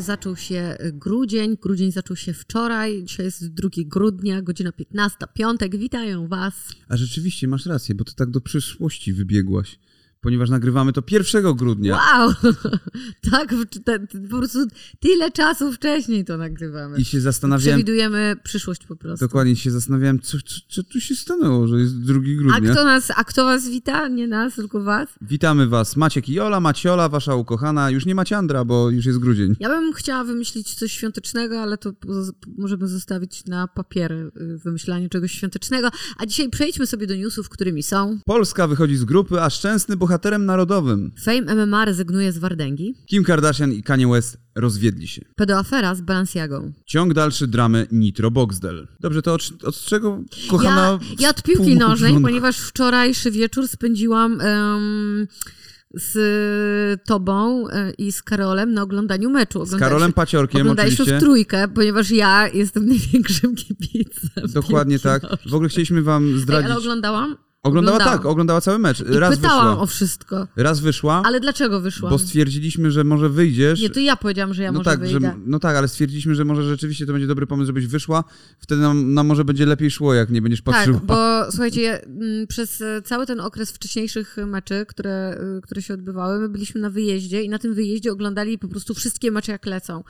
zaczął się grudzień. Grudzień zaczął się wczoraj. Dzisiaj jest 2 grudnia, godzina 15, piątek. Witają Was. A rzeczywiście masz rację, bo ty tak do przyszłości wybiegłaś ponieważ nagrywamy to 1 grudnia. Wow! tak, te, po prostu tyle czasu wcześniej to nagrywamy. I się zastanawiałem... Przewidujemy przyszłość po prostu. Dokładnie, się zastanawiałem, co, co, co tu się stanęło, że jest 2 grudnia. A kto, nas, a kto was wita? Nie nas, tylko was? Witamy was, Maciek i Ola, Maciola, wasza ukochana. Już nie macie Andra, bo już jest grudzień. Ja bym chciała wymyślić coś świątecznego, ale to możemy zostawić na papier y, wymyślanie czegoś świątecznego. A dzisiaj przejdźmy sobie do newsów, którymi są... Polska wychodzi z grupy, a szczęsny bohater bohaterem narodowym. Fame MMA rezygnuje z Wardęgi. Kim Kardashian i Kanye West rozwiedli się. Pedoafera z Balenciagą. Ciąg dalszy dramy Nitro Boxdel. Dobrze, to od, od czego, kochana... Ja, ja od piłki nożnej, ponieważ wczorajszy wieczór spędziłam... Um, z tobą e, i z Karolem na oglądaniu meczu. Z Karolem Paciorkiem Oglądaliśmy oczywiście. w trójkę, ponieważ ja jestem największym kibicem. Dokładnie tak. W ogóle chcieliśmy wam zdradzić... Ej, ale oglądałam Oglądała tak, oglądała cały mecz. I Raz pytałam wyszła. o wszystko. Raz wyszła. Ale dlaczego wyszła? Bo stwierdziliśmy, że może wyjdziesz. Nie, to ja powiedziałam, że ja no może tak, wyjdę. Że, no tak, ale stwierdziliśmy, że może rzeczywiście to będzie dobry pomysł, żebyś wyszła. Wtedy nam, nam może będzie lepiej szło, jak nie będziesz patrzyła. Tak, bo słuchajcie, mm, przez e, cały ten okres wcześniejszych meczy, które, e, które się odbywały, my byliśmy na wyjeździe i na tym wyjeździe oglądali po prostu wszystkie mecze jak lecą.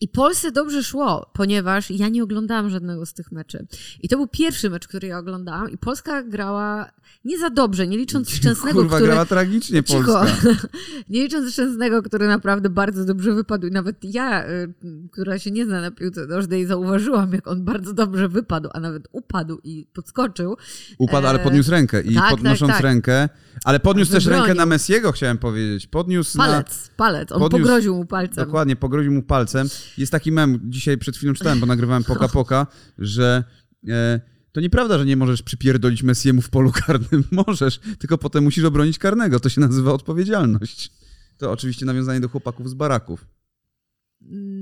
I Polsce dobrze szło, ponieważ ja nie oglądałam żadnego z tych meczy. I to był pierwszy mecz, który ja oglądałam i Polska grała nie za dobrze, nie licząc Szczęsnego, Kurwa, który... grała tragicznie Cicho. Nie licząc Szczęsnego, który naprawdę bardzo dobrze wypadł i nawet ja, y, która się nie zna na piłce nożnej, zauważyłam, jak on bardzo dobrze wypadł, a nawet upadł i podskoczył. Upadł, ale podniósł rękę i tak, podnosząc tak, tak. rękę, ale podniósł też rękę na Messiego, chciałem powiedzieć. Podniósł palec, na... palec, on podniósł... pogroził mu palcem. Dokładnie, pogroził mu palcem. Jest taki mem, dzisiaj przed chwilą czytałem, bo nagrywałem Poka Poka, że... E, to nieprawda, że nie możesz przypierdolić Messiemu w polu karnym. Możesz, tylko potem musisz obronić karnego. To się nazywa odpowiedzialność. To oczywiście nawiązanie do chłopaków z baraków.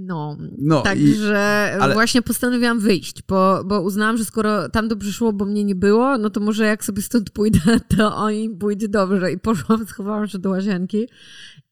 No, no także ale... właśnie postanowiłam wyjść, bo, bo uznałam, że skoro tam dobrze szło, bo mnie nie było, no to może jak sobie stąd pójdę, to oni pójdzie dobrze. I poszłam, schowałam się do łazienki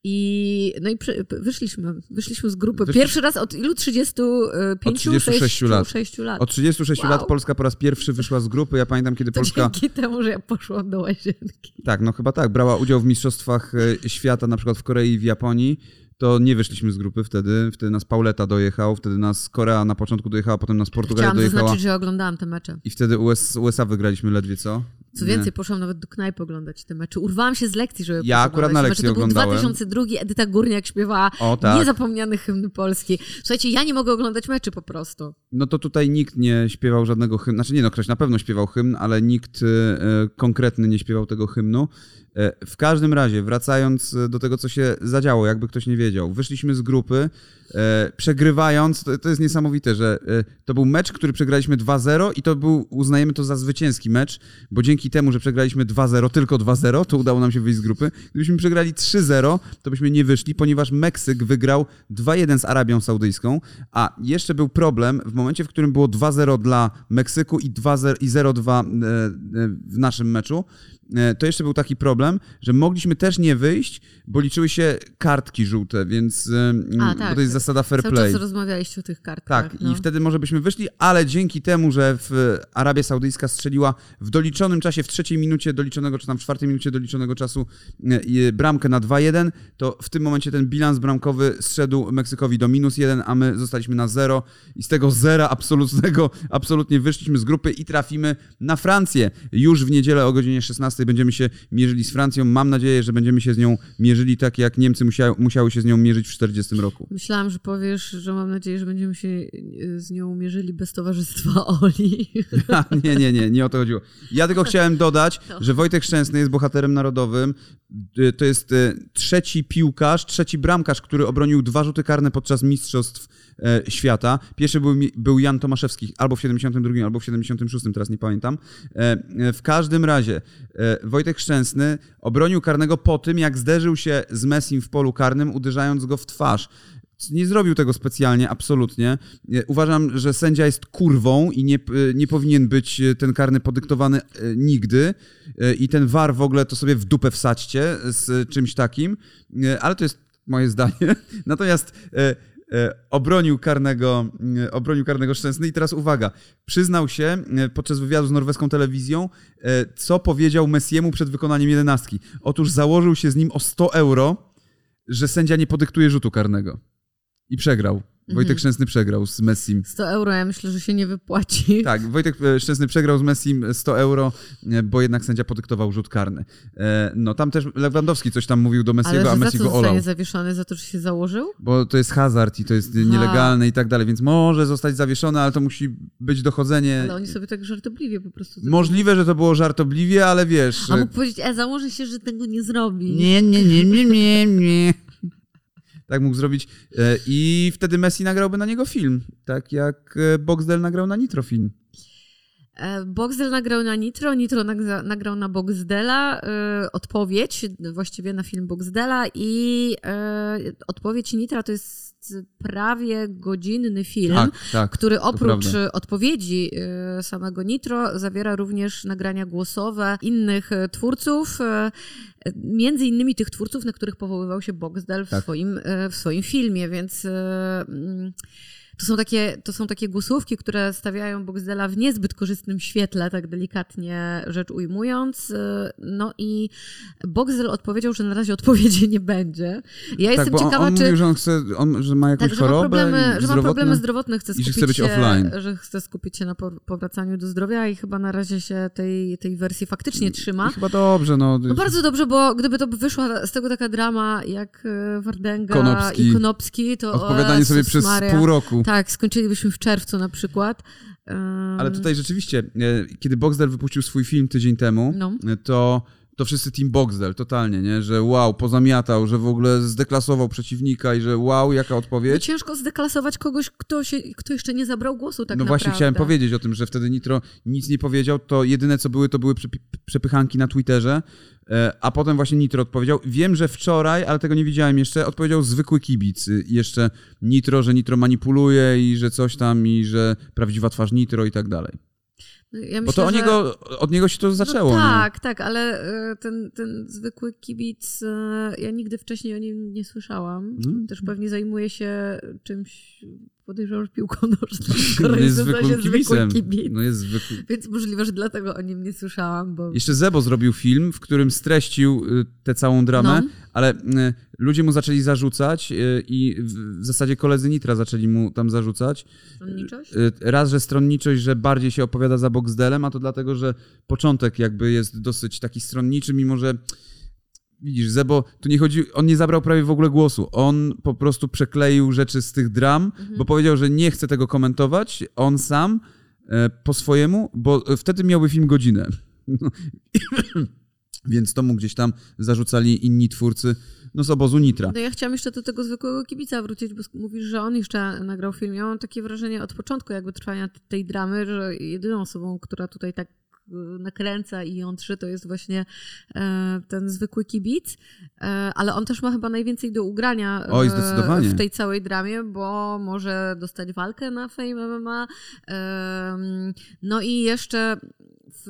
i no i przy, wyszliśmy, wyszliśmy z grupy. Pierwszy raz od ilu? 35? Od 36 6, lat. 6 lat. Od 36 wow. lat Polska po raz pierwszy wyszła z grupy. Ja pamiętam, kiedy to Polska... dzięki temu, że ja poszłam do łazienki. Tak, no chyba tak. Brała udział w mistrzostwach e, świata, na przykład w Korei i w Japonii to nie wyszliśmy z grupy wtedy. Wtedy nas Pauleta dojechał, wtedy nas Korea na początku dojechała, potem nas Portugalia Chciałam dojechała. zaznaczyć, że oglądałam te mecze. I wtedy US, USA wygraliśmy ledwie co. Co więcej, nie. poszłam nawet do knajpy oglądać te mecze. Urwałam się z lekcji, żeby Ja akurat na lekcji to oglądałem. Był 2002, Edyta Górniak śpiewała o, tak. niezapomniany hymn Polski. Słuchajcie, ja nie mogę oglądać meczy po prostu. No to tutaj nikt nie śpiewał żadnego hymnu. Znaczy nie no, ktoś na pewno śpiewał hymn, ale nikt e, konkretny nie śpiewał tego hymnu. E, w każdym razie, wracając do tego, co się zadziało, jakby ktoś nie wiedział. Wyszliśmy z grupy, e, przegrywając, to, to, jest niesamowite, że e, to był mecz, który przegraliśmy 2-0 i to był, uznajemy to za zwycięski mecz, bo dzięki temu, że przegraliśmy 2-0, tylko 2-0, to udało nam się wyjść z grupy. Gdybyśmy przegrali 3-0, to byśmy nie wyszli, ponieważ Meksyk wygrał 2-1 z Arabią Saudyjską, a jeszcze był problem w momencie, w którym było 2-0 dla Meksyku i 2-0 i 0-2 w naszym meczu, to jeszcze był taki problem, że mogliśmy też nie wyjść, bo liczyły się kartki żółte, więc A, tak. to jest zasada fair Cały play. czas rozmawialiście o tych kartkach. Tak, no. i wtedy może byśmy wyszli, ale dzięki temu, że w Arabia Saudyjska strzeliła w doliczonym czasie, w trzeciej minucie doliczonego, czy tam w czwartej minucie doliczonego czasu bramkę na 2-1, to w tym momencie ten bilans bramkowy zszedł Meksykowi do minus 1, a my zostaliśmy na 0 i z tego zera absolutnego absolutnie wyszliśmy z grupy i trafimy na Francję. Już w niedzielę o godzinie 16 będziemy się mierzyli z Francją. Mam nadzieję, że będziemy się z nią mierzyli tak, jak Niemcy musiały, musiały się z nią mierzyć w 40 roku. Myślałam, że powiesz, że mam nadzieję, że będziemy się z nią mierzyli bez towarzystwa Oli. nie, nie, nie, nie o to chodziło. Ja tylko chciałem dodać, no. że Wojtek Szczęsny jest bohaterem narodowym. To jest trzeci piłkarz, trzeci bramkarz, który obronił dwa rzuty karne podczas mistrzostw świata. Pierwszy był, był Jan Tomaszewski albo w 72, albo w 76, teraz nie pamiętam. W każdym razie Wojtek Szczęsny obronił karnego po tym, jak zderzył się z Messim w polu karnym, uderzając go w twarz. Nie zrobił tego specjalnie, absolutnie. Uważam, że sędzia jest kurwą i nie, nie powinien być ten karny podyktowany nigdy. I ten war w ogóle to sobie w dupę wsadźcie z czymś takim, ale to jest moje zdanie. Natomiast e, obronił karnego, e, obronił karnego Szczęsny i teraz uwaga, przyznał się e, podczas wywiadu z norweską telewizją, e, co powiedział Messiemu przed wykonaniem jedenastki. Otóż założył się z nim o 100 euro, że sędzia nie podyktuje rzutu karnego. I przegrał. Wojtek Mhm. Szczęsny przegrał z Messim. 100 euro ja myślę, że się nie wypłaci. Tak, Wojtek e, Szczęsny przegrał z Messim 100 euro, e, bo jednak sędzia podyktował rzut karny. E, No tam też Lewandowski coś tam mówił do Ale Messiego, że a za Messi co go olał. zostanie zawieszony? Za to, że się założył? Bo to jest hazard i to jest nielegalne i tak dalej, więc może zostać zawieszone, ale to musi być dochodzenie. Ale oni sobie tak żartobliwie po prostu... Możliwe, że to było żartobliwie, ale wiesz... A mógł powiedzieć, e, założę się, że tego nie zrobi. Nie, nie, nie, nie, nie, nie. Tak mógł zrobić. E, I wtedy Messi nagrałby na niego film. Tak jak e, Boxdel nagrał na Nitro film. E, Boxdel nagrał na Nitro, Nitro nagra, nagrał na Boxdela odpowiedź, właściwie na film Boxdela i odpowiedź Nitra to jest prawie godzinny film. Tak, tak. który oprócz prawda. odpowiedzi e, samego Nitro zawiera również nagrania głosowe innych e, twórców, między innymi tych twórców, na których powoływał się Boxdel w, Tak. swoim, w swoim filmie, więc mm, to są, takie, to są takie głosówki, które stawiają Boxdela w niezbyt korzystnym świetle, tak delikatnie rzecz ujmując. E, No i Boxdel odpowiedział, że na razie odpowiedzi nie będzie. Ja tak, jestem on, ciekawa, on czy... mówił, że on, chce, on, że ma jakąś Tak, że ma, chorobę problemy, że ma problemy zdrowotne, chce i że skupić chce być się, offline. że chce skupić się na po- powracaniu do zdrowia i chyba na razie się tej, tej wersji faktycznie trzyma. I chyba dobrze, no. No bardzo dobrze, bo gdyby to wyszła z tego taka drama jak e, Wardenga Konopski. i Konopski, to Odpowiadanie o, sobie przez Maria. pół roku. Tak, skończylibyśmy w czerwcu na przykład. Um, Ale tutaj rzeczywiście, e, kiedy Boxdel wypuścił swój film tydzień temu, No. e, to, to wszyscy Team Boxdel, totalnie, nie? Że wow, pozamiatał, że w ogóle zdeklasował przeciwnika i że wow, jaka No odpowiedź. ciężko zdeklasować kogoś, kto, się, kto jeszcze nie zabrał głosu tak no naprawdę. właśnie chciałem powiedzieć o tym, że wtedy Nitro nic nie powiedział, to jedyne co były, to były przepychanki na Twitterze, e, a potem właśnie Nitro odpowiedział. Wiem, że wczoraj, ale tego nie widziałem jeszcze, odpowiedział zwykły kibic. y, jeszcze Nitro, że Nitro manipuluje i że coś tam i że prawdziwa twarz Nitro i tak dalej. No, Ja Bo myślę, to o że- niego, od niego się to zaczęło. No nie? tak, tak, ale e, ten, ten zwykły kibic, e, ja nigdy wcześniej o nim nie słyszałam. Mm. Też pewnie zajmuje się czymś, podejrzewam, że piłką nożną. skoro jest nazywa się zwykłym kibicem. kibic. No jest zwykły. Więc możliwe, że dlatego o nim nie słyszałam, bo... Jeszcze Zebo zrobił film, w którym streścił y, tę całą dramę, No. ale y, ludzie mu zaczęli zarzucać y, i w zasadzie koledzy Nitra zaczęli mu tam zarzucać. Stronniczość? Raz, że stronniczość, że bardziej się opowiada za Boxdelem, a to dlatego, że początek jakby jest dosyć taki stronniczy, mimo że widzisz, Zebo, tu nie chodzi, on nie zabrał prawie w ogóle głosu. On po prostu przekleił rzeczy z tych dram, Mhm. bo powiedział, że nie chce tego komentować, on sam, e, po swojemu, bo wtedy miałby film godzinę. Więc to mu gdzieś tam zarzucali inni twórcy, no z obozu Nitra. No ja chciałam jeszcze do tego zwykłego kibica wrócić, bo mówisz, że on jeszcze nagrał film. Ja mam takie wrażenie od początku jakby trwania tej dramy, że jedyną osobą, która tutaj tak e, nakręca i jątrzy, to jest właśnie e, ten zwykły kibic, e, ale on też ma chyba najwięcej do ugrania e, Oj, zdecydowanie. w tej całej dramie, bo może dostać walkę na Fame MMA. No i jeszcze w,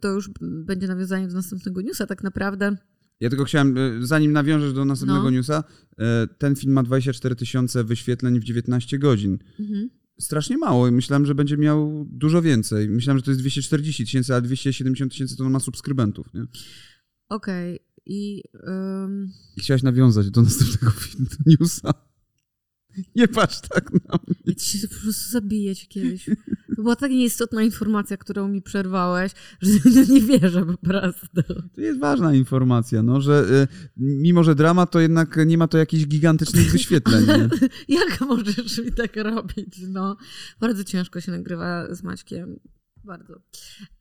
to już będzie nawiązanie do następnego newsa tak naprawdę. Ja tylko chciałem, e, zanim nawiążesz do następnego No. newsa, e, ten film ma 24 tysiące wyświetleń w 19 godzin. Mhm. Strasznie mało. Myślałem, że będzie miał dużo więcej. Myślałem, że to jest 240 tysięcy, a 270 tysięcy to on ma subskrybentów. Nie? Okej. I em, I chciałaś nawiązać do następnego newsa. Nie patrz tak na mnie. ja ci się po prostu zabiję cię kiedyś. To była tak nieistotna informacja, którą mi przerwałeś, że nie wierzę po prostu. To jest ważna informacja, no, że y, mimo, że drama, to jednak nie ma to jakichś gigantycznych wyświetleń. Jak możesz mi tak robić? No, bardzo ciężko się nagrywa z Maćkiem. Bardzo.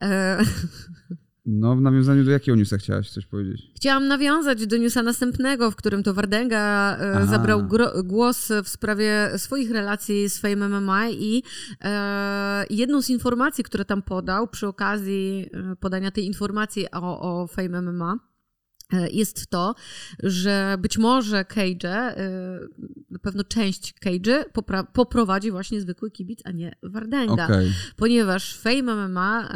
E, No, w nawiązaniu do jakiego newsa chciałaś coś powiedzieć? Chciałam nawiązać do newsa następnego, w którym to Wardenga e, Aha. zabrał gro- głos w sprawie swoich relacji z Fame MMA i e, jedną z informacji, które tam podał przy okazji e, podania tej informacji o, o Fame MMA jest to, że być może Cage, e, na pewno część popra- poprowadzi właśnie zwykły kibic, a nie Wardenga. Okej. Ponieważ Fame MMA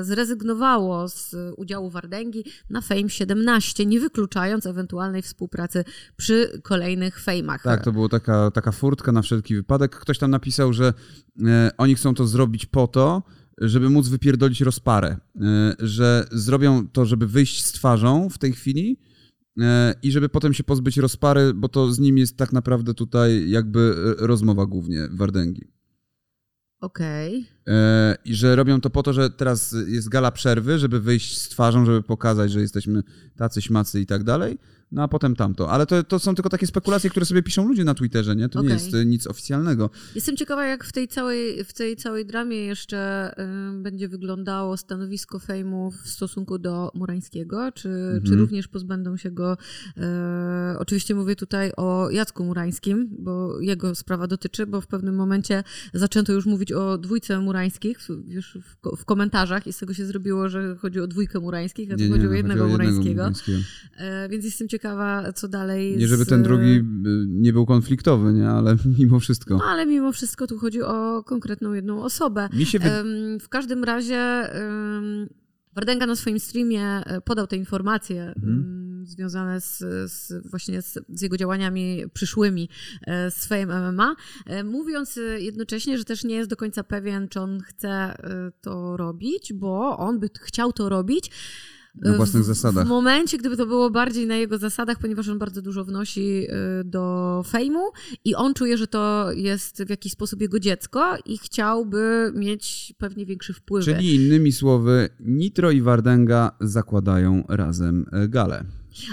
e, zrezygnowało z udziału Wardęgi na Fame 17, nie wykluczając ewentualnej współpracy przy kolejnych Fame'ach. Tak, to była taka, taka furtka na wszelki wypadek. Ktoś tam napisał, że e, oni chcą to zrobić po to, żeby móc wypierdolić rozparę. E, że zrobią to, żeby wyjść z twarzą w tej chwili e, i żeby potem się pozbyć rozpary, bo to z nim jest tak naprawdę tutaj jakby e, rozmowa głównie Wardęgi. Okej. E, I że robią to po to, że teraz jest gala przerwy, żeby wyjść z twarzą, żeby pokazać, że jesteśmy tacy śmacy i tak dalej. No a potem tamto. Ale to, to są tylko takie spekulacje, które sobie piszą ludzie na Twitterze, nie? To nie Okej. jest e, nic oficjalnego. Jestem ciekawa, jak w tej całej, w tej całej dramie jeszcze y, będzie wyglądało stanowisko Fejmu w stosunku do Murańskiego, czy, Mhm. czy również pozbędą się go. y, oczywiście mówię tutaj o Jacku Murańskim, bo jego sprawa dotyczy, bo w pewnym momencie zaczęto już mówić o dwójce Murańskich już w, w komentarzach i z tego się zrobiło, że chodzi o dwójkę Murańskich, a tu chodzi o no, jednego chodzi o Murańskiego. Murańskiego. E, więc jestem ciekawa, co dalej. Nie, żeby z- ten drugi y, nie był konfliktowy, nie? Ale mimo wszystko. No ale mimo wszystko tu chodzi o konkretną jedną osobę. Mi się wy... Em, W każdym razie em, Wardenga na swoim streamie e, podał te informacje Mhm. Związane z, z właśnie z, z jego działaniami przyszłymi e, z Fame MMA, e, mówiąc e, jednocześnie, że też nie jest do końca pewien, czy on chce to robić, bo on by chciał to robić Na własnych w, zasadach. W momencie, gdyby to było bardziej na jego zasadach, ponieważ on bardzo dużo wnosi do fejmu i on czuje, że to jest w jakiś sposób jego dziecko i chciałby mieć pewnie większy wpływ. Czyli innymi słowy, Nitro i Wardenga zakładają razem galę.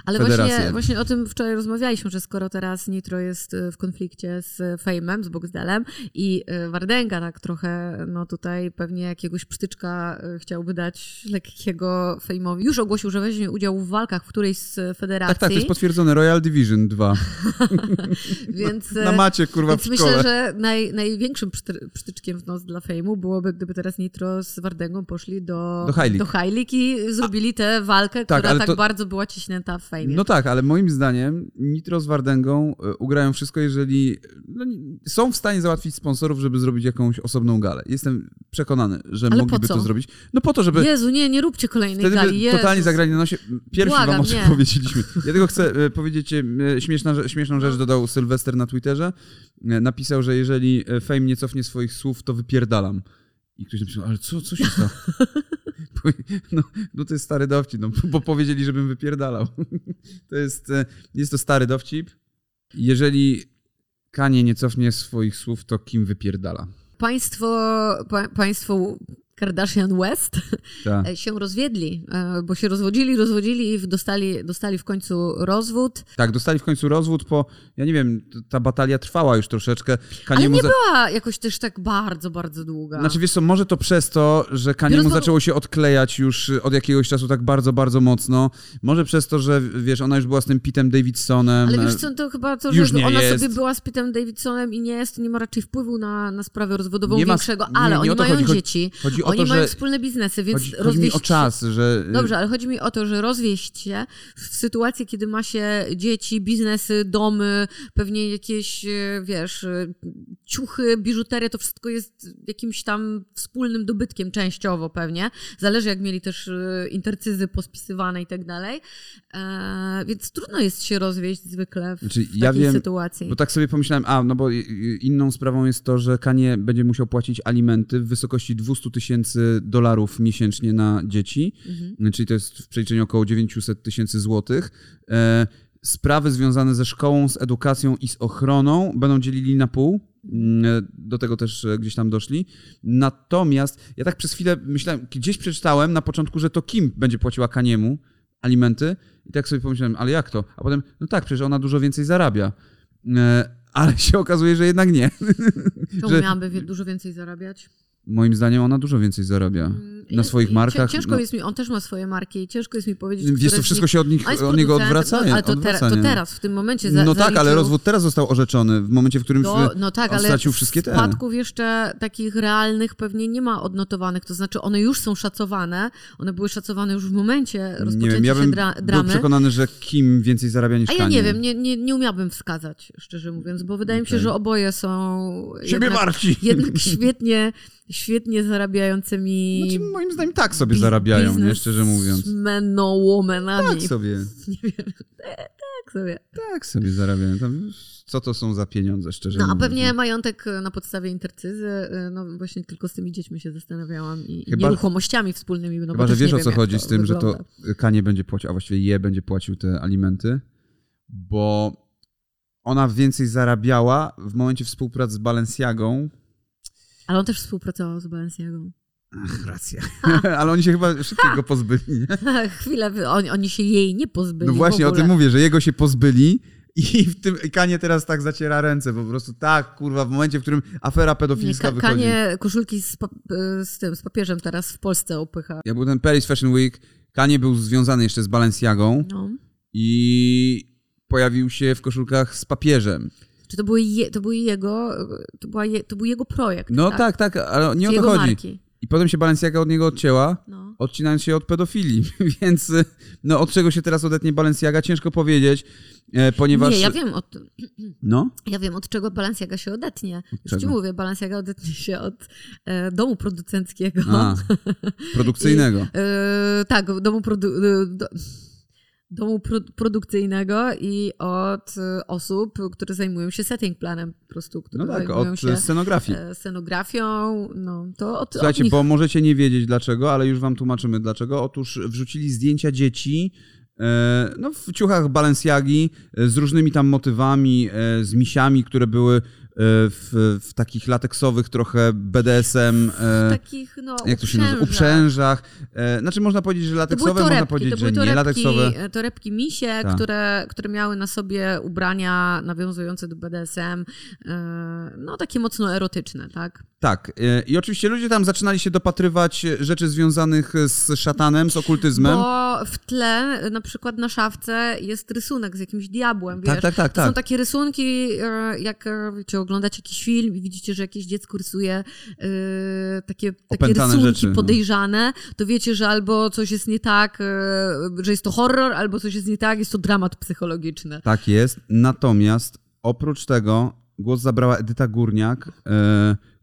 Ale właśnie, właśnie o tym wczoraj rozmawialiśmy, że skoro teraz Nitro jest y, w konflikcie z Fejmem, z Boxdelem i y, Wardenga tak trochę, no tutaj pewnie jakiegoś przytyczka y, chciałby dać lekkiego Fejmowi. Już ogłosił, że weźmie udział w walkach w którejś z federacji. Tak, tak, to jest potwierdzone. Royal Division 2. Więc, Na macie, kurwa, w Więc szkole. myślę, że naj, największym przytyczkiem w nos dla fejmu byłoby, gdyby teraz Nitro z Wardęgą poszli do, Do League i zrobili tę walkę, Tak, która tak to- bardzo była ciśnięta w fejmie. No tak, ale moim zdaniem Nitro z Wardęgą e, ugrają wszystko, jeżeli no, są w stanie załatwić sponsorów, żeby zrobić jakąś osobną galę. Jestem przekonany, że Ale mogliby to zrobić. No po to, żeby Jezu, nie, nie róbcie kolejnej wtedy gali. Jezus. totalnie zagrali na nosie. Pierwszy Błagam, wam o czym powiedzieliśmy. Ja tylko chcę e, powiedzieć e, śmieszna, śmieszną rzecz, dodał Sylwester na Twitterze. Napisał, że jeżeli Fame nie cofnie swoich słów, to wypierdalam. I ktoś napisał, ale co, co się stało? No, no to jest stary dowcip, no, bo powiedzieli, żebym wypierdalał. To jest, e, jest to stary dowcip. Jeżeli Kanie nie cofnie swoich słów, to kim wypierdala? Państwo, pa, państwo Kardashian West Ta. e, się rozwiedli, e, bo się rozwodzili, rozwodzili i dostali, dostali w końcu rozwód. Tak, dostali w końcu rozwód po, ja nie wiem, ta batalia trwała już troszeczkę. Ale Kaniemu nie za- była jakoś też tak bardzo, bardzo długa. Znaczy wiesz co, może to przez to, że Kaniemu Biorąc zaczęło się odklejać już od jakiegoś czasu tak bardzo, bardzo mocno. Może przez to, że wiesz, ona już była z tym Pitem Davidsonem. Ale e, wiesz co, to chyba to, już że ona jest. sobie była z Petem Davidsonem i nie jest, nie ma raczej wpływu na, na sprawę rozwodową Nie ma- większego, nie, ale nie oni mają. Chodzi- dzieci, Chodzi o oni to, mają że wspólne biznesy, więc chodzi, chodzi mi rozwieść o czas, że... y, Dobrze, ale chodzi mi o to, że rozwieść się w sytuacji, kiedy ma się dzieci, biznesy, domy, pewnie jakieś, e, wiesz, e, ciuchy, biżuterię, to wszystko jest jakimś tam wspólnym dobytkiem częściowo pewnie. Zależy, jak mieli też intercyzy pospisywane i tak dalej. E, Więc trudno jest się rozwieść zwykle w, Znaczy, w ja takiej wiem, sytuacji. Bo tak sobie pomyślałem, a no bo y, y, inną sprawą jest to, że Kanie będzie musiał płacić alimenty w wysokości 200 tysięcy dolarów miesięcznie na dzieci, Mhm. czyli to jest w przeliczeniu około 900 tysięcy złotych. E, sprawy związane ze szkołą, z edukacją i z ochroną będą dzielili na pół. Mm, Do tego też e, gdzieś tam doszli. Natomiast ja tak przez chwilę myślałem, gdzieś przeczytałem na początku, że to Kim będzie płaciła Kaniemu alimenty. I tak sobie pomyślałem, ale jak to? A potem, no tak, przecież ona dużo więcej zarabia. E, Ale się okazuje, że jednak nie. Czemu że- miałaby dużo więcej zarabiać? Moim zdaniem ona dużo więcej zarabia. Mm, Na swoich markach. Ciężko no, jest mi, on też ma swoje marki, ciężko jest mi powiedzieć, Wiesz, to wszystko nich- się od, nich, od niego odwraca. No, ale to, tera, to teraz, w tym momencie za, No tak, ale rozwód teraz został orzeczony, w momencie, w którym w- no tak, ale stracił wszystkie te. spadków jeszcze takich realnych pewnie nie ma odnotowanych, to znaczy one już są szacowane, one były szacowane już w momencie rozpoczęcia Nie wiem, ja bym się dra- był dramy. przekonany, że Kim więcej zarabia niż A ja nie wiem, nie, nie, nie umiałbym wskazać, szczerze mówiąc, bo wydaje mi się, że oboje są Siebie jednak, warci. jednak świetnie, świetnie zarabiającymi Znaczy, moim zdaniem tak sobie zarabiają, nie, szczerze mówiąc. Menowomanami. Tak sobie, Nie wiem, tak sobie. tak sobie zarabiają. Tam, co to są za pieniądze, szczerze No a mówiąc. pewnie majątek e, na podstawie intercyzy, e, no właśnie tylko z tymi dziećmi się zastanawiałam i Chyba- nieruchomościami wspólnymi. No bo Chyba, że wiesz o co chodzi z tym, że wygląda. to Kanie będzie płacił, a właściwie je będzie płacił te alimenty, bo ona więcej zarabiała w momencie współpracy z Balenciagą. Ale on też współpracował z Balenciagą. Ach, racja. Ale oni się chyba szybciej go pozbyli, nie? Chwilę, wy- oni, się jej nie pozbyli No właśnie, o tym mówię, że jego się pozbyli i w tym i Kanie teraz tak zaciera ręce, po prostu tak, kurwa, w momencie, w którym afera Nie, pedofilska ka- wychodzi. Kanie koszulki z, pap- z tym, z papieżem teraz w Polsce opycha. Jak był ten Paris Fashion Week, Kanie był związany jeszcze z Balenciagą No. i pojawił się w koszulkach z papieżem. Czy to, były je, to, były jego, to, była je, to był jego projekt, No tak? tak, tak, ale nie o to chodzi. marki. I potem się Balenciaga od niego odcięła, No. odcinając się od pedofilii, więc no od czego się teraz odetnie Balenciaga, ciężko powiedzieć, e, ponieważ... Nie, ja wiem od, No, ja wiem od czego Balenciaga się odetnie. Już czego? ci mówię, Balenciaga odetnie się od e, domu producenckiego. a, produkcyjnego. E, tak, domu, produ- e, do, domu pro, produkcyjnego i od e, osób, które zajmują się setting planem po prostu, które No tak, zajmują od się scenografii. e, scenografią, no to od, Słuchajcie, od nich. bo możecie nie wiedzieć dlaczego, ale już wam tłumaczymy dlaczego. Otóż wrzucili zdjęcia dzieci e, no, w ciuchach Balenciagi e, z różnymi tam motywami, z misiami, które były w, w takich lateksowych trochę BDSM, e, takich, no, jak to się nazywa, uprzężach. E, Znaczy można powiedzieć, że To lateksowe, można torebki, powiedzieć, to że nie torebki, lateksowe. torebki misie, Tak. które, które miały na sobie ubrania nawiązujące do BDSM, e, no takie mocno erotyczne, tak? Tak. e, I oczywiście ludzie tam zaczynali się dopatrywać rzeczy związanych z szatanem, z okultyzmem. Bo w tle, na przykład na szafce jest rysunek z jakimś diabłem, wiesz? Tak, tak, tak, To są tak. takie rysunki, jak wiecie, oglądacie jakiś film i widzicie, że jakieś dziecko rysuje takie, takie rysunki rzeczy, no. podejrzane, to wiecie, że albo coś jest nie tak, że jest to horror, albo coś jest nie tak, jest to dramat psychologiczny. Tak jest. Natomiast oprócz tego głos zabrała Edyta Górniak,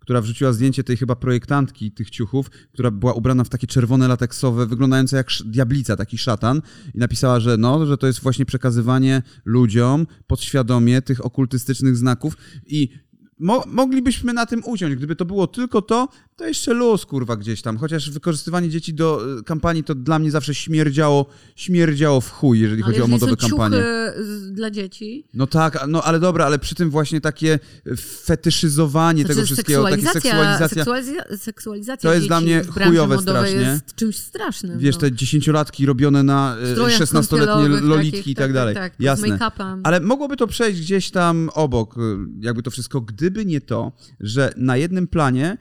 która wrzuciła zdjęcie tej chyba projektantki tych ciuchów, która była ubrana w takie czerwone lateksowe, wyglądające jak diablica, taki szatan i napisała, że no, że to jest właśnie przekazywanie ludziom podświadomie tych okultystycznych znaków. I Mo moglibyśmy na tym uciąć. Gdyby to było tylko to, to jeszcze luz, kurwa, gdzieś tam. Chociaż wykorzystywanie dzieci do e, kampanii to dla mnie zawsze śmierdziało, śmierdziało w chuj, jeżeli Ale chodzi o modowe kampanie. dla dzieci, No tak, no ale dobra, ale przy tym właśnie takie fetyszyzowanie tego Znaczy, wszystkiego, takie seksualizacja. seksualizacja, seksualizacja To jest dzieci dla mnie chujowe strasznie. jest czymś strasznym. Wiesz, no. te dziesięciolatki robione na e, strojach 16-letnie kąpielowych lolitki takich, i tak dalej. Tak, tak, Jasne. Ale mogłoby to przejść gdzieś tam obok, e, jakby to wszystko, gdyby nie to, że na jednym planie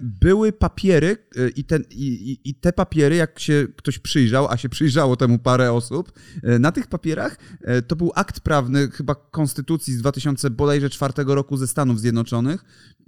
były papiery e, i, ten, i, i- te papiery, jak się ktoś przyjrzał, a się przyjrzało temu parę osób, e, na tych papierach e, to był akt prawny chyba konstytucji z 2000 bodajże roku ze Stanów Zjednoczonych,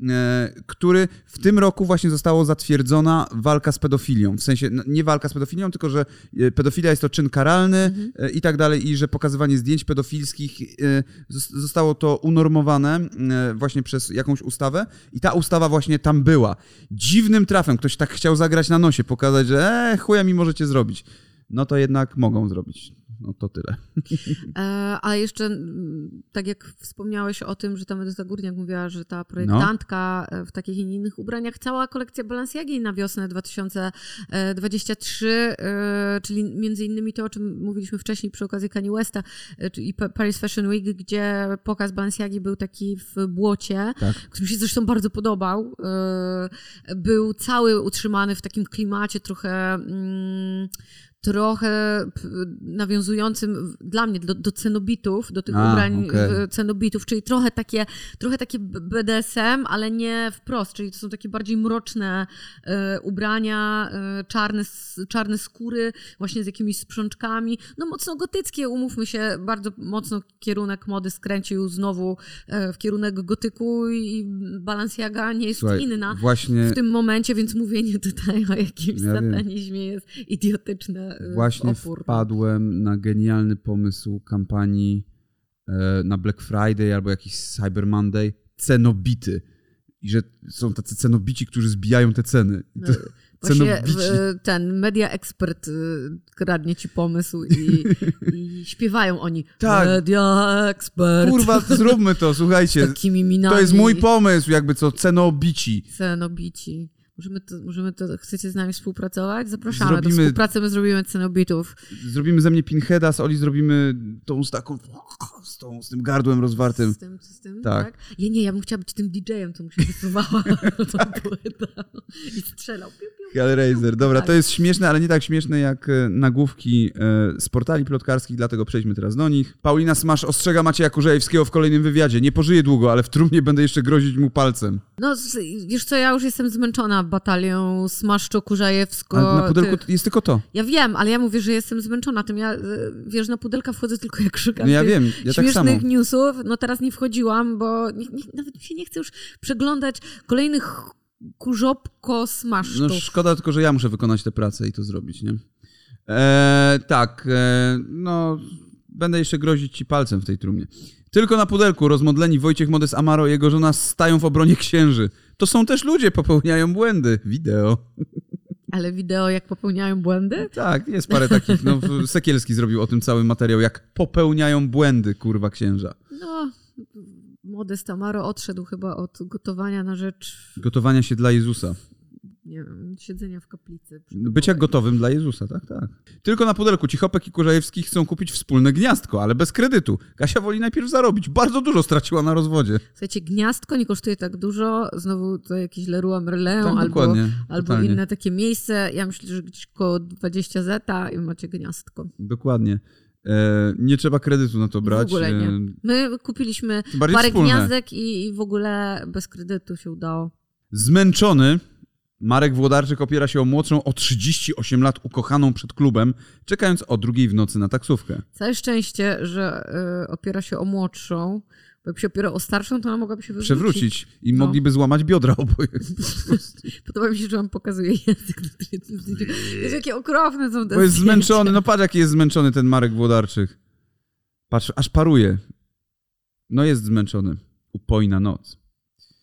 e, który w tym roku właśnie zostało zatwierdzona walka z pedofilią. W sensie no, nie walka z pedofilią, tylko że e, pedofilia jest to czyn karalny e, i tak dalej i że pokazywanie zdjęć pedofilskich e, zos- zostało to unormowane e, właśnie przez jakąś ustawę i ta ustawa właśnie tam była. Dziwnym trafem ktoś tak chciał zagrać na nosie, pokazać, że e, chuja mi możecie zrobić. No to jednak mogą zrobić. No to tyle. E, a jeszcze, tak jak wspomniałeś o tym, że tam Edyta Górniak mówiła, że ta projektantka e, w takich i innych ubraniach, cała kolekcja Balenciagi na wiosnę 2023, e, czyli między innymi to, o czym mówiliśmy wcześniej przy okazji Kanye Westa Pa- Paris Fashion Week, gdzie pokaz Balenciagi był taki w błocie, Tak. który mi się zresztą bardzo podobał. Był cały utrzymany w takim klimacie trochę, mm, trochę nawiązującym dla mnie do, do cenobitów, do tych A, ubrań e, cenobitów, czyli trochę takie, trochę takie BDSM, ale nie wprost, czyli to są takie bardziej mroczne e, ubrania, e, czarne, czarne skóry, właśnie z jakimiś sprzączkami, no mocno gotyckie, umówmy się, bardzo mocno kierunek mody skręcił znowu e, w kierunek gotyku i Balenciaga nie jest Słuchaj, inna właśnie, w tym momencie, więc mówienie tutaj o jakimś Ja satanizmie jest idiotyczne. Y, właśnie opór. wpadłem na genialny pomysł kampanii e, na Black Friday albo jakiś Cyber Monday. Cenobity. I że są tacy cenobici, którzy zbijają te ceny. I to, Właśnie cenobici. w- ten media ekspert y, kradnie ci pomysł i, i śpiewają oni Tak. media ekspert. Kurwa, zróbmy to, słuchajcie. takimi minami. To jest mój pomysł, jakby co, cenobici. Cenobici. Możemy to, możemy to, chcecie z nami współpracować? Zapraszamy do Zrobimy- współpracy, my zrobimy cenobitów. Zrobimy ze mnie Pinheada, z Oli zrobimy tą z taką, z, tą, z tym gardłem rozwartym. Z tym, z tym, Tak. tak. Ja nie, ja bym chciała być tym DJ-em, co mu się wysuwała tą płytę i strzelał. Piu. Hellraiser. Dobra, Tak. to jest śmieszne, ale nie tak śmieszne jak e, nagłówki e, z portali plotkarskich, dlatego przejdźmy teraz do nich. Paulina Smasz ostrzega Macieja Kurzejewskiego w kolejnym wywiadzie. Nie pożyje długo, ale w trumnie będę jeszcze grozić mu palcem. No, wiesz co, ja już jestem zmęczona batalią Smaszczo-Kurzajewsko. A na pudelku tych- jest tylko to. Ja wiem, ale ja mówię, że jestem zmęczona tym. Ja, y, wiesz, na pudelka wchodzę tylko jak szukam No ja wiem, ja tak samo. śmiesznych newsów. No teraz nie wchodziłam, bo nie, nie, nawet mi się nie chce już przeglądać kolejnych kurzopko smaszczów. No szkoda tylko, że ja muszę wykonać tę pracę i to zrobić, nie? E, tak, e, no będę jeszcze grozić ci palcem w tej trumnie. Tylko na pudelku rozmodleni Wojciech Modest Amaro i jego żona stają w obronie księży. To są też ludzie, popełniają błędy. Wideo. Ale wideo, jak popełniają błędy? Tak, jest parę takich. No, Sekielski zrobił o tym cały materiał, jak popełniają błędy, kurwa, księża. No, Modest Tamaro odszedł chyba od gotowania na rzecz, Gotowania się dla Jezusa. nie wiem, siedzenia w kaplicy. Bycia gotowym dla Jezusa, tak, tak. Tylko na pudelku Cichopek i Kurzajewski chcą kupić wspólne gniazdko, ale bez kredytu. Kasia woli najpierw zarobić. Bardzo dużo straciła na rozwodzie. Słuchajcie, gniazdko nie kosztuje tak dużo, znowu to jakieś Leroy Merlin Tak, albo, albo inne takie miejsce. Ja myślę, że gdzieś koło 20 zeta i macie gniazdko. Dokładnie. E, nie trzeba kredytu na to brać. W ogóle nie. E, My kupiliśmy parę wspólne. gniazdek i, i w ogóle bez kredytu się udało. Zmęczony Marek Włodarczyk opiera się o młodszą o 38 lat ukochaną przed klubem, czekając o drugiej w nocy na taksówkę. Całe szczęście, że y, opiera się o młodszą, bo jakby się opierał o starszą, to ona mogłaby się wywrócić. Przewrócić i No. mogliby złamać biodra oboje. Podoba mi się, że on pokazuje język. Jest jakie okropne są te Bo jest zdjęcia. zmęczony. No patrz, jaki jest zmęczony ten Marek Włodarczyk. Patrz, aż paruje. No jest zmęczony. Upojna noc.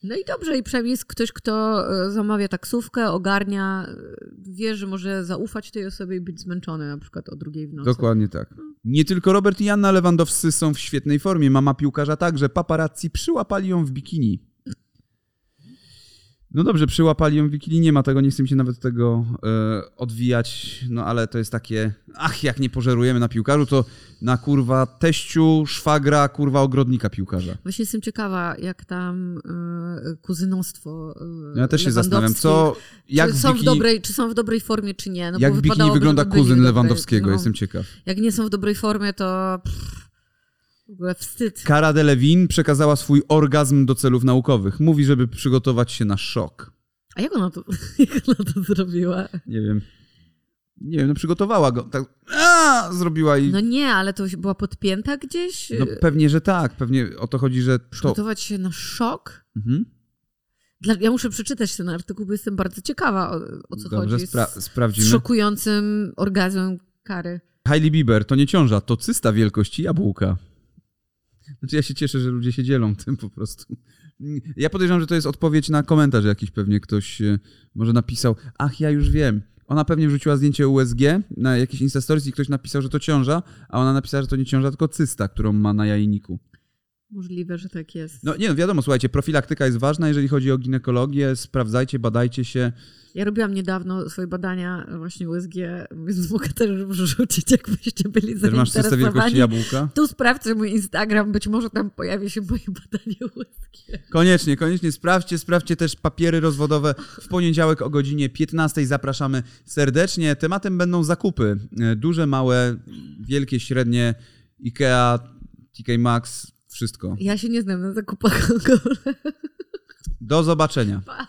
No i dobrze, i przynajmniej jest ktoś, kto e, zamawia taksówkę, ogarnia, e, wie, że może zaufać tej osobie i być zmęczony na przykład o drugiej w nocy. Dokładnie tak. Nie tylko Robert i Janna Lewandowscy są w świetnej formie. Mama piłkarza także. Paparazzi przyłapali ją w bikini. No dobrze, przyłapali ją w bikini, nie ma tego, nie chcę mi się nawet tego e, odwijać, no ale to jest takie, ach, jak nie pożerujemy na piłkarzu, to na kurwa teściu, szwagra, kurwa ogrodnika piłkarza. Właśnie jestem ciekawa, jak tam e, kuzynostwo e, Ja też się zastanawiam, co, jak czy, są w dobrej, czy są w dobrej formie, czy nie. No jak w wypadałoby, wygląda kuzyn Lewandowskiego, no, jestem ciekaw. Jak nie są w dobrej formie, to pff, wstyd. Cara Delevingne przekazała swój orgazm do celów naukowych. Mówi, żeby przygotować się na szok. A jak ona to, jak ona to zrobiła? Nie wiem. Nie wiem, no przygotowała go. Tak, a, zrobiła i. No nie, ale to była podpięta gdzieś? No pewnie, że tak. Pewnie o to chodzi, że to. Przygotować się na szok? Mhm. Dla, ja muszę przeczytać ten artykuł, bo jestem bardzo ciekawa, o, o co Dobrze, chodzi spra- z, z sprawdzimy. szokującym orgazmem kary. Hailey Bieber to nie ciąża, to cysta wielkości jabłka. Znaczy ja się cieszę, że ludzie się dzielą tym po prostu. Ja podejrzewam, że to jest odpowiedź na komentarz jakiś pewnie ktoś e, może napisał, ach ja już wiem. Ona pewnie wrzuciła zdjęcie USG na jakieś Instastories i ktoś napisał, że to ciąża, a ona napisała, że to nie ciąża, tylko cysta, którą ma na jajniku. Możliwe, że tak jest. No nie no, wiadomo, słuchajcie, profilaktyka jest ważna, jeżeli chodzi o ginekologię, sprawdzajcie, badajcie się. Ja robiłam niedawno swoje badania właśnie USG, więc mogę też wrzucić, jakbyście byli Też masz czyste wielkości zainteresowani. jabłka? Tu sprawdźcie mój Instagram, być może tam pojawi się moje badanie USG. Koniecznie, koniecznie sprawdźcie, sprawdźcie też papiery rozwodowe. W poniedziałek o godzinie 15 zapraszamy serdecznie. Tematem będą zakupy. E, Duże, małe, wielkie, średnie, IKEA, TK Maxx, wszystko. Ja się nie znam na zakupach alkoholu. Do zobaczenia. Pa.